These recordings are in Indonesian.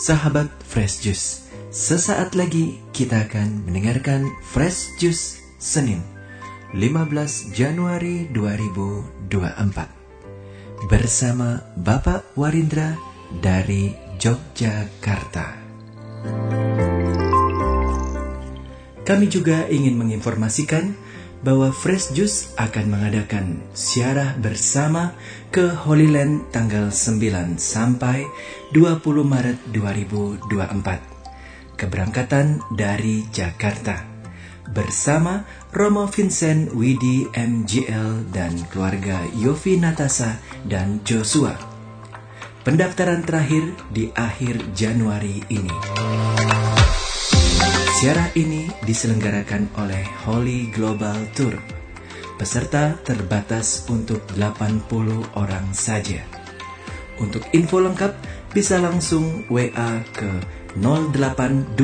Sahabat Fresh Juice, sesaat lagi kita akan mendengarkan Fresh Juice Senin 15 Januari 2024 bersama Bapak Warindra dari Yogyakarta. Kami juga ingin menginformasikan bahwa Fresh Juice akan mengadakan siarah bersama ke Holy Land tanggal 9 sampai 20 Maret 2024. Keberangkatan dari Jakarta bersama Romo Vincent Widi MGL dan keluarga Yofi Natasa dan Joshua. Pendaftaran terakhir di akhir Januari ini. Siarah ini diselenggarakan oleh Holy Global Tour. Peserta terbatas untuk 80 orang saja. Untuk info lengkap bisa langsung WA ke 0821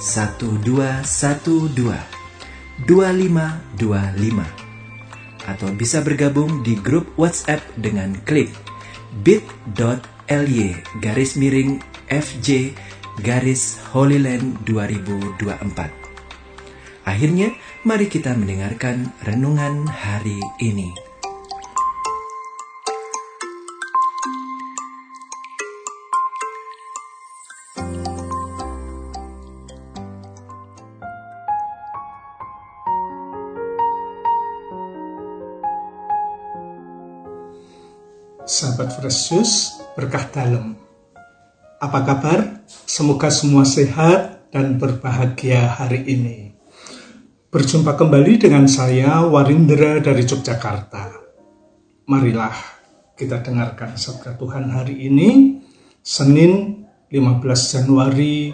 1212 2525 atau bisa bergabung di grup WhatsApp dengan klik bit.ly garis miring FJ garis Holyland 2024. Akhirnya, mari kita mendengarkan renungan hari ini. Sahabat Fresh berkah dalam. Apa kabar? Semoga semua sehat dan berbahagia hari ini. Berjumpa kembali dengan saya Warindra dari Yogyakarta. Marilah kita dengarkan sabda Tuhan hari ini, Senin 15 Januari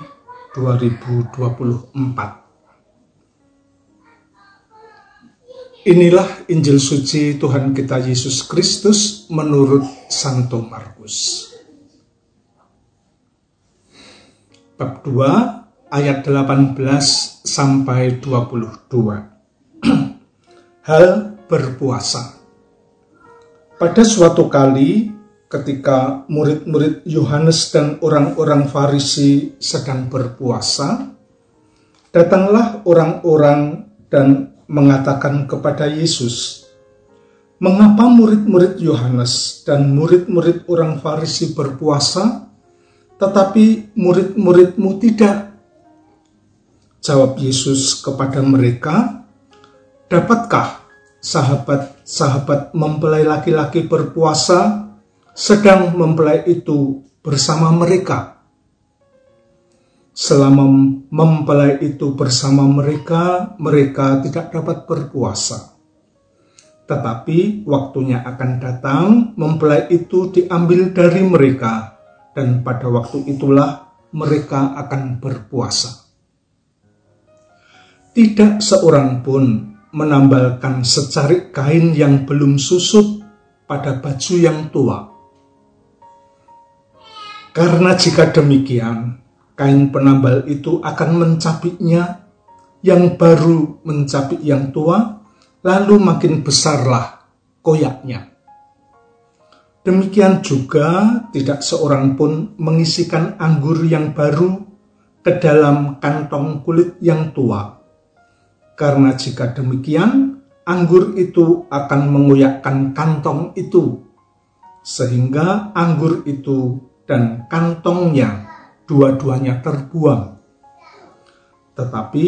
2024. Inilah Injil suci Tuhan kita Yesus Kristus menurut Santo Markus. Bab 2 ayat 18 sampai 22. Hal berpuasa. Pada suatu kali ketika murid-murid Yohanes dan orang-orang Farisi sedang berpuasa, datanglah orang-orang dan mengatakan kepada Yesus, "Mengapa murid-murid Yohanes dan murid-murid orang Farisi berpuasa, tetapi murid-muridmu tidak?" Jawab Yesus kepada mereka, "Dapatkah sahabat-sahabat mempelai laki-laki berpuasa sedang mempelai itu bersama mereka?" Selama mempelai itu bersama mereka, mereka tidak dapat berpuasa. Tetapi waktunya akan datang, mempelai itu diambil dari mereka, dan pada waktu itulah mereka akan berpuasa. Tidak seorang pun menambalkan secarik kain yang belum susut pada baju yang tua. Karena jika demikian, kain penambal itu akan mencapiknya, yang baru mencapik yang tua, lalu makin besarlah koyaknya. Demikian juga tidak seorang pun mengisikan anggur yang baru ke dalam kantong kulit yang tua. Karena jika demikian, anggur itu akan mengoyakkan kantong itu, sehingga anggur itu dan kantongnya dua-duanya terbuang. Tetapi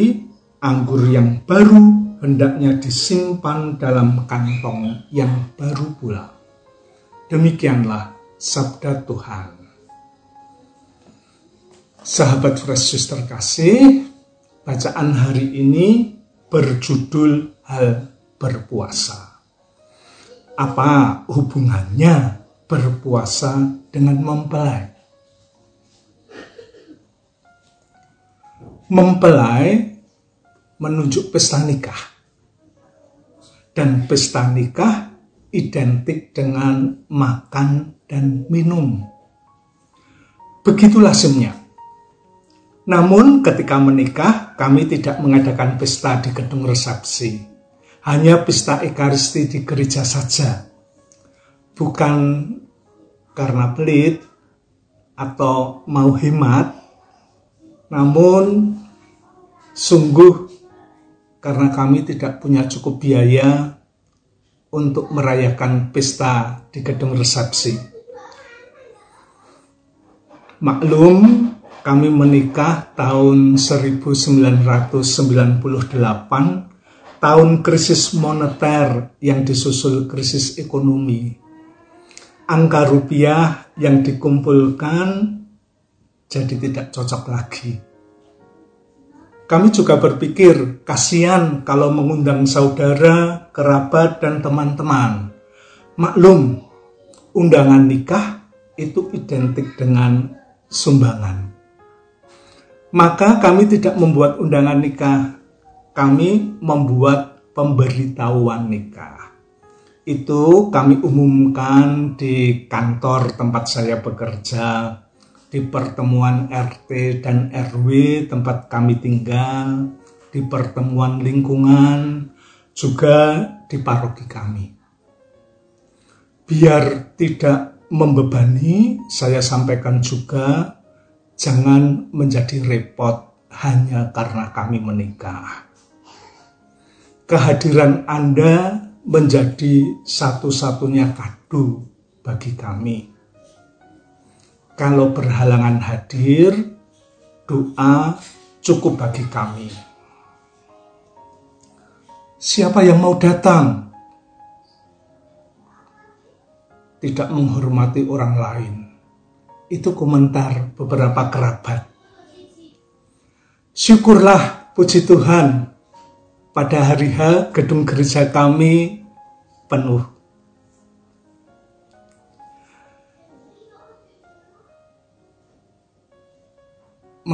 anggur yang baru hendaknya disimpan dalam kantong yang baru pula. Demikianlah sabda Tuhan. Sahabat Fresh terkasih, bacaan hari ini berjudul hal berpuasa. Apa hubungannya berpuasa dengan mempelai? mempelai menunjuk pesta nikah. Dan pesta nikah identik dengan makan dan minum. Begitulah lazimnya. Namun ketika menikah, kami tidak mengadakan pesta di gedung resepsi. Hanya pesta ekaristi di gereja saja. Bukan karena pelit, atau mau hemat, namun sungguh karena kami tidak punya cukup biaya untuk merayakan pesta di gedung resepsi. Maklum, kami menikah tahun 1998, tahun krisis moneter yang disusul krisis ekonomi. Angka rupiah yang dikumpulkan jadi tidak cocok lagi kami juga berpikir, kasihan kalau mengundang saudara, kerabat, dan teman-teman. Maklum, undangan nikah itu identik dengan sumbangan. Maka kami tidak membuat undangan nikah, kami membuat pemberitahuan nikah. Itu kami umumkan di kantor tempat saya bekerja, di pertemuan RT dan RW tempat kami tinggal, di pertemuan lingkungan, juga di paroki kami. Biar tidak membebani, saya sampaikan juga jangan menjadi repot hanya karena kami menikah. Kehadiran Anda menjadi satu-satunya kado bagi kami kalau berhalangan hadir, doa cukup bagi kami. Siapa yang mau datang? Tidak menghormati orang lain. Itu komentar beberapa kerabat. Syukurlah puji Tuhan pada hari H gedung gereja kami penuh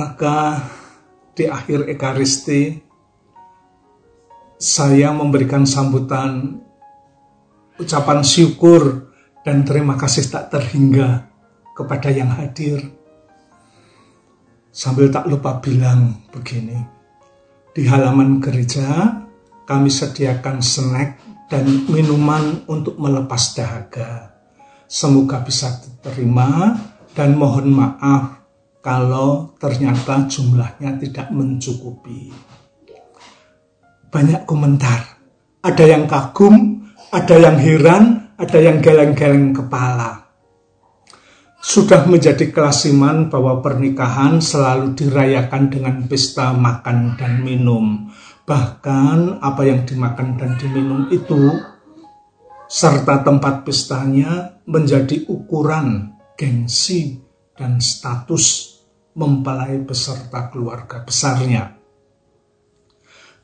Maka di akhir Ekaristi saya memberikan sambutan ucapan syukur dan terima kasih tak terhingga kepada yang hadir. Sambil tak lupa bilang begini, di halaman gereja kami sediakan snack dan minuman untuk melepas dahaga. Semoga bisa diterima dan mohon maaf kalau ternyata jumlahnya tidak mencukupi. Banyak komentar, ada yang kagum, ada yang heran, ada yang geleng-geleng kepala. Sudah menjadi kelasiman bahwa pernikahan selalu dirayakan dengan pesta makan dan minum. Bahkan apa yang dimakan dan diminum itu serta tempat pestanya menjadi ukuran gengsi dan status mempelai beserta keluarga besarnya.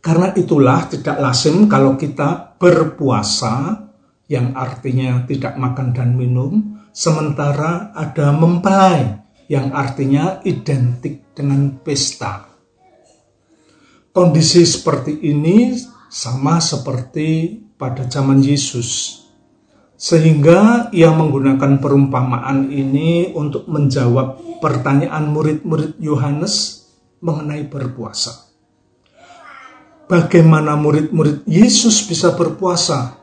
Karena itulah tidak lazim kalau kita berpuasa yang artinya tidak makan dan minum, sementara ada mempelai yang artinya identik dengan pesta. Kondisi seperti ini sama seperti pada zaman Yesus sehingga ia menggunakan perumpamaan ini untuk menjawab pertanyaan murid-murid Yohanes mengenai berpuasa. Bagaimana murid-murid Yesus bisa berpuasa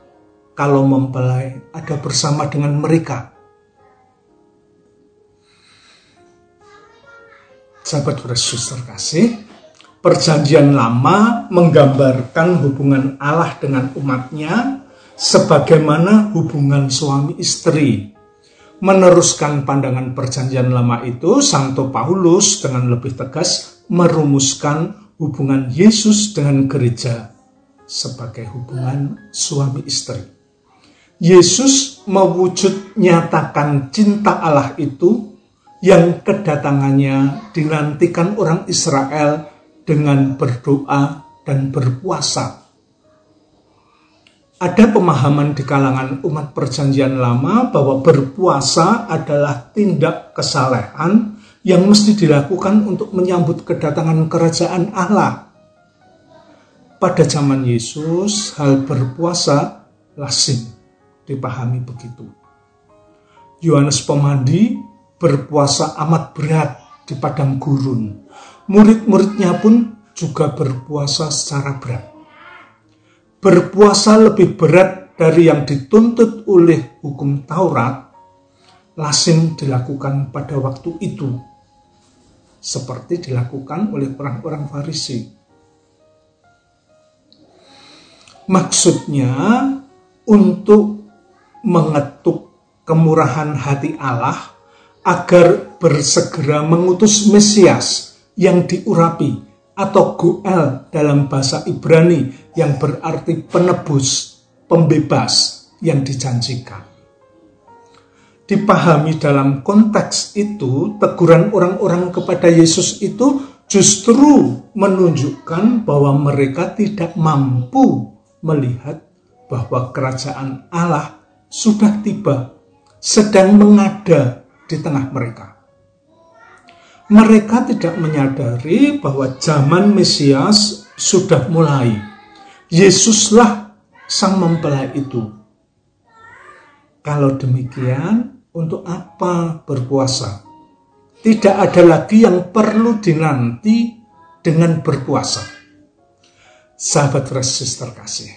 kalau mempelai ada bersama dengan mereka? Sahabat Yesus terkasih, perjanjian lama menggambarkan hubungan Allah dengan umatnya sebagaimana hubungan suami istri. Meneruskan pandangan perjanjian lama itu, Santo Paulus dengan lebih tegas merumuskan hubungan Yesus dengan gereja sebagai hubungan suami istri. Yesus mewujud nyatakan cinta Allah itu yang kedatangannya dinantikan orang Israel dengan berdoa dan berpuasa ada pemahaman di kalangan umat perjanjian lama bahwa berpuasa adalah tindak kesalehan yang mesti dilakukan untuk menyambut kedatangan kerajaan Allah. Pada zaman Yesus, hal berpuasa lazim dipahami begitu. Yohanes Pemandi berpuasa amat berat di padang gurun. Murid-muridnya pun juga berpuasa secara berat berpuasa lebih berat dari yang dituntut oleh hukum Taurat lazim dilakukan pada waktu itu, seperti dilakukan oleh orang-orang Farisi. Maksudnya, untuk mengetuk kemurahan hati Allah agar bersegera mengutus Mesias yang diurapi atau Goel dalam bahasa Ibrani yang berarti penebus, pembebas yang dijanjikan. Dipahami dalam konteks itu, teguran orang-orang kepada Yesus itu justru menunjukkan bahwa mereka tidak mampu melihat bahwa kerajaan Allah sudah tiba, sedang mengada di tengah mereka mereka tidak menyadari bahwa zaman Mesias sudah mulai. Yesuslah sang mempelai itu. Kalau demikian, untuk apa berpuasa? Tidak ada lagi yang perlu dinanti dengan berpuasa. Sahabat Yesus terkasih,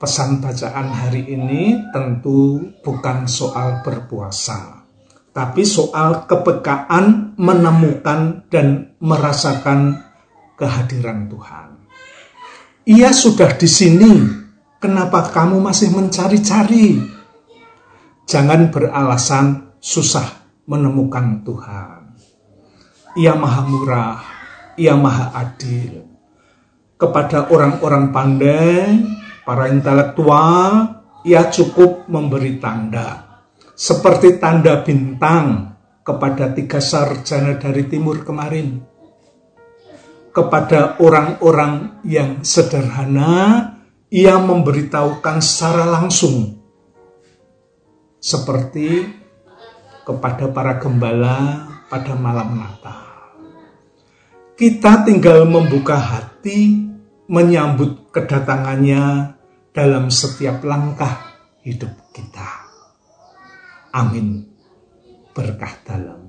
pesan bacaan hari ini tentu bukan soal berpuasa tapi soal kepekaan menemukan dan merasakan kehadiran Tuhan. Ia sudah di sini, kenapa kamu masih mencari-cari? Jangan beralasan susah menemukan Tuhan. Ia maha murah, ia maha adil. Kepada orang-orang pandai, para intelektual, ia cukup memberi tanda seperti tanda bintang kepada tiga sarjana dari timur kemarin. Kepada orang-orang yang sederhana, ia memberitahukan secara langsung. Seperti kepada para gembala pada malam Natal. Kita tinggal membuka hati menyambut kedatangannya dalam setiap langkah hidup kita. Amin. Berkah dalam.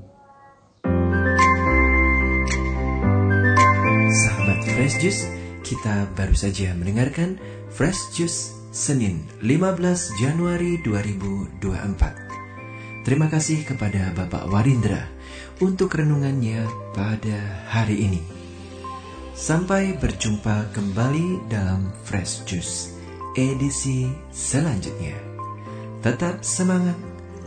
Sahabat Fresh Juice, kita baru saja mendengarkan Fresh Juice Senin 15 Januari 2024. Terima kasih kepada Bapak Warindra untuk renungannya pada hari ini. Sampai berjumpa kembali dalam Fresh Juice edisi selanjutnya. Tetap semangat